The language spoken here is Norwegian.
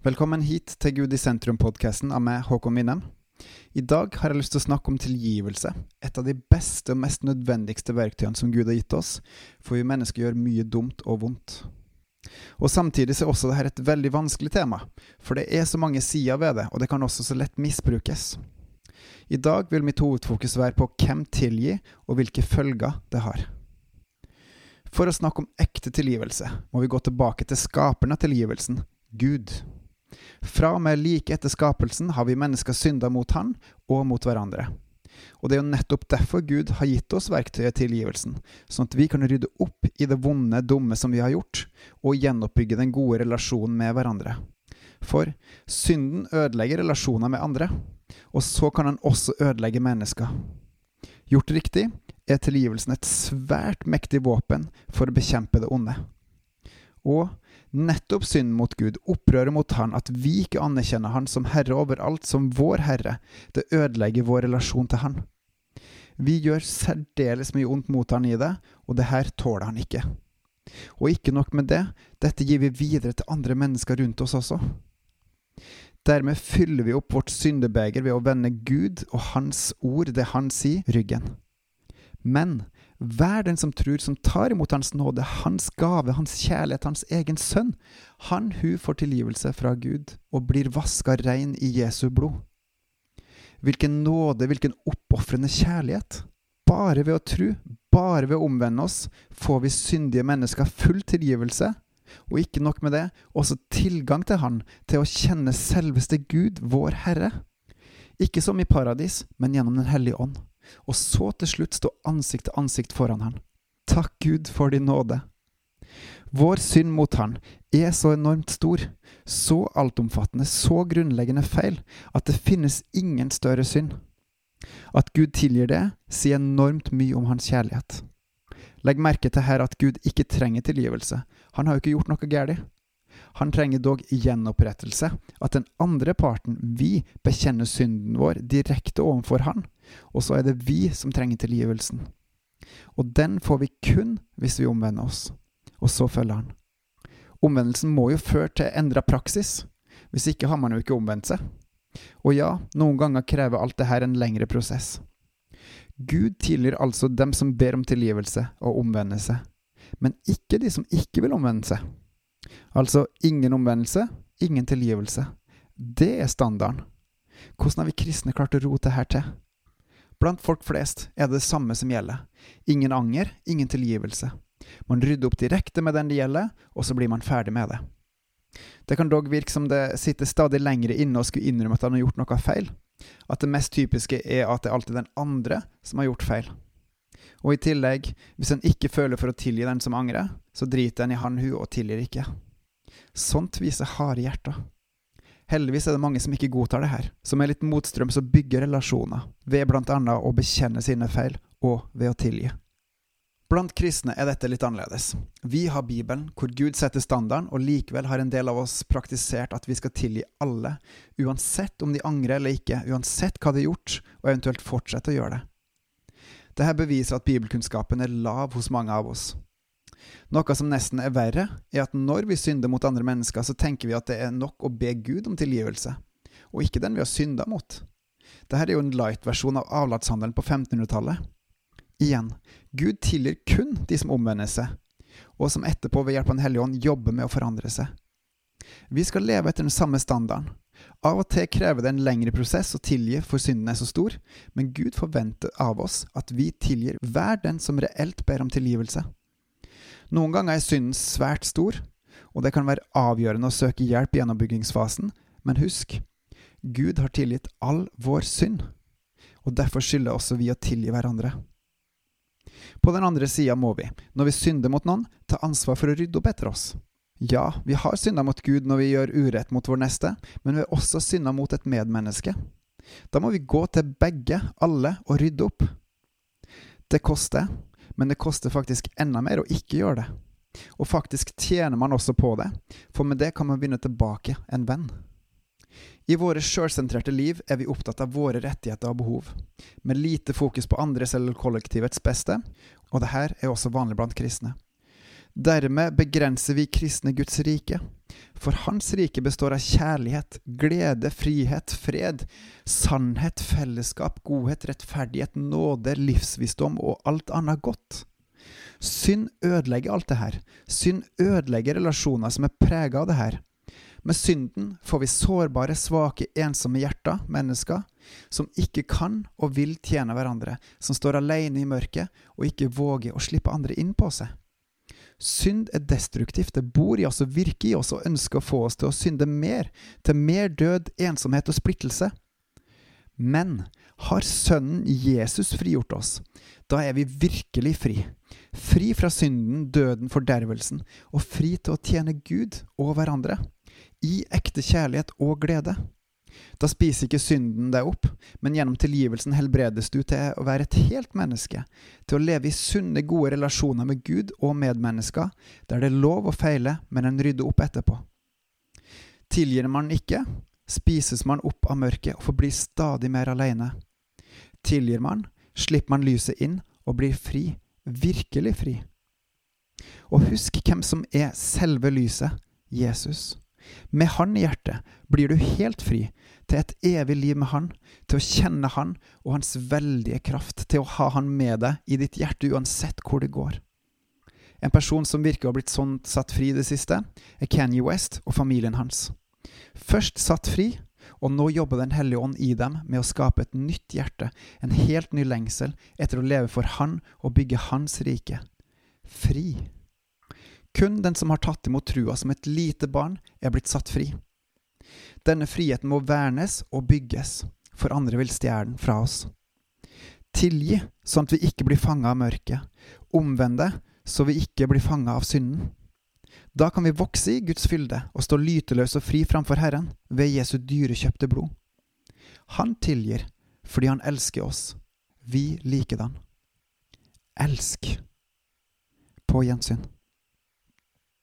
Velkommen hit til Gud i sentrum-podkasten av meg, Håkon Winnem. I dag har jeg lyst til å snakke om tilgivelse, et av de beste og mest nødvendigste verktøyene som Gud har gitt oss, for vi mennesker gjør mye dumt og vondt. Og Samtidig er også dette et veldig vanskelig tema, for det er så mange sider ved det, og det kan også så lett misbrukes. I dag vil mitt hovedfokus være på hvem tilgi, og hvilke følger det har. For å snakke om ekte tilgivelse må vi gå tilbake til skaperen av tilgivelsen, Gud. Fra og med like etter skapelsen har vi mennesker synda mot Han og mot hverandre. Og det er jo nettopp derfor Gud har gitt oss verktøyet tilgivelsen, sånn at vi kan rydde opp i det vonde, dumme som vi har gjort, og gjenoppbygge den gode relasjonen med hverandre. For synden ødelegger relasjoner med andre, og så kan den også ødelegge mennesker. Gjort riktig er tilgivelsen et svært mektig våpen for å bekjempe det onde. Og nettopp synden mot Gud, opprøret mot Han, at vi ikke anerkjenner Han som Herre over alt, som vår Herre, det ødelegger vår relasjon til Han. Vi gjør særdeles mye ondt mot Han i det, og det her tåler Han ikke. Og ikke nok med det, dette gir vi videre til andre mennesker rundt oss også. Dermed fyller vi opp vårt syndebeger ved å vende Gud og Hans ord, det Han sier, ryggen. Men hver den som tror, som tar imot Hans nåde, Hans gave, Hans kjærlighet, Hans egen sønn, han hun får tilgivelse fra Gud og blir vaska rein i Jesu blod. Hvilken nåde, hvilken oppofrende kjærlighet! Bare ved å tro, bare ved å omvende oss, får vi syndige mennesker full tilgivelse, og ikke nok med det, også tilgang til Han, til å kjenne selveste Gud, vår Herre. Ikke som i paradis, men gjennom Den hellige ånd og så til slutt stå ansikt til ansikt foran Han. Takk Gud for din nåde. Vår synd mot Han er så enormt stor, så altomfattende, så grunnleggende feil, at det finnes ingen større synd. At Gud tilgir det, sier enormt mye om Hans kjærlighet. Legg merke til her at Gud ikke trenger tilgivelse, han har jo ikke gjort noe galt. Han trenger dog gjenopprettelse, at den andre parten, vi, bekjenner synden vår direkte overfor han, og så er det vi som trenger tilgivelsen. Og den får vi kun hvis vi omvender oss, og så følger han. Omvendelsen må jo føre til endra praksis, hvis ikke har man jo ikke omvendt seg. Og ja, noen ganger krever alt det her en lengre prosess. Gud tilgir altså dem som ber om tilgivelse og omvender seg, men ikke de som ikke vil omvende seg. Altså ingen omvendelse, ingen tilgivelse. Det er standarden. Hvordan har vi kristne klart å rote her til? Blant folk flest er det det samme som gjelder. Ingen anger, ingen tilgivelse. Man rydder opp direkte med den det gjelder, og så blir man ferdig med det. Det kan dog virke som det sitter stadig lengre inne å skulle innrømme at han har gjort noe feil. At det mest typiske er at det alltid er den andre som har gjort feil. Og i tillegg, hvis en ikke føler for å tilgi den som angrer, så driter en i han hun og tilgir ikke. Sånt viser harde hjerter. Heldigvis er det mange som ikke godtar det her, som er litt motstrøms og bygger relasjoner, ved blant annet å bekjenne sine feil, og ved å tilgi. Blant kristne er dette litt annerledes. Vi har Bibelen, hvor Gud setter standarden, og likevel har en del av oss praktisert at vi skal tilgi alle, uansett om de angrer eller ikke, uansett hva de har gjort, og eventuelt fortsette å gjøre det. Dette beviser at bibelkunnskapen er lav hos mange av oss. Noe som nesten er verre, er at når vi synder mot andre mennesker, så tenker vi at det er nok å be Gud om tilgivelse, og ikke den vi har synda mot. Dette er jo en light-versjon av avlatshandelen på 1500-tallet. Igjen, Gud tilgir kun de som omvender seg, og som etterpå ved hjelp av Den hellige ånd jobber med å forandre seg. Vi skal leve etter den samme standarden, av og til krever det en lengre prosess å tilgi for synden er så stor, men Gud forventer av oss at vi tilgir hver den som reelt ber om tilgivelse. Noen ganger er synden svært stor, og det kan være avgjørende å søke hjelp i gjenoppbyggingsfasen, men husk, Gud har tilgitt all vår synd, og derfor skylder også vi å tilgi hverandre. På den andre sida må vi, når vi synder mot noen, ta ansvar for å rydde opp etter oss. Ja, vi har synda mot Gud når vi gjør urett mot vår neste, men vi har også synda mot et medmenneske. Da må vi gå til begge, alle, og rydde opp. Det koster, men det koster faktisk enda mer å ikke gjøre det. Og faktisk tjener man også på det, for med det kan man vinne tilbake en venn. I våre sjølsentrerte liv er vi opptatt av våre rettigheter og behov, med lite fokus på andres eller kollektivets beste, og det her er også vanlig blant kristne. Dermed begrenser vi kristne Guds rike. For Hans rike består av kjærlighet, glede, frihet, fred, sannhet, fellesskap, godhet, rettferdighet, nåde, livsvisdom og alt annet godt. Synd ødelegger alt det her. Synd ødelegger relasjoner som er prega av det her. Med synden får vi sårbare, svake, ensomme hjerter, mennesker, som ikke kan og vil tjene hverandre, som står alene i mørket og ikke våger å slippe andre inn på seg. Synd er destruktivt. Det bor i oss og virker i oss og ønsker å få oss til å synde mer, til mer død, ensomhet og splittelse. Men har Sønnen Jesus frigjort oss, da er vi virkelig fri. Fri fra synden, døden, fordervelsen, og fri til å tjene Gud og hverandre. I ekte kjærlighet og glede. Da spiser ikke synden deg opp, men gjennom tilgivelsen helbredes du til å være et helt menneske, til å leve i sunne, gode relasjoner med Gud og medmennesker, der det er lov å feile, men en rydder opp etterpå. Tilgir man ikke, spises man opp av mørket og forblir stadig mer alene. Tilgir man, slipper man lyset inn og blir fri, virkelig fri. Og husk hvem som er selve lyset, Jesus. Med Han i hjertet blir du helt fri til et evig liv med Han, til å kjenne Han og Hans veldige kraft, til å ha Han med deg i ditt hjerte uansett hvor det går. En person som virker å ha blitt sånn satt fri i det siste, er Kanye West og familien hans. Først satt fri, og nå jobber Den hellige ånd i dem med å skape et nytt hjerte, en helt ny lengsel etter å leve for Han og bygge Hans rike. Fri. Kun den som har tatt imot trua som et lite barn, er blitt satt fri. Denne friheten må vernes og bygges, for andre vil stjele den fra oss. Tilgi, sånn at vi ikke blir fanga av mørket. Omvende, så vi ikke blir fanga av synden. Da kan vi vokse i Guds fylde og stå lyteløs og fri framfor Herren ved Jesu dyrekjøpte blod. Han tilgir fordi han elsker oss. Vi likedan. Elsk. På gjensyn.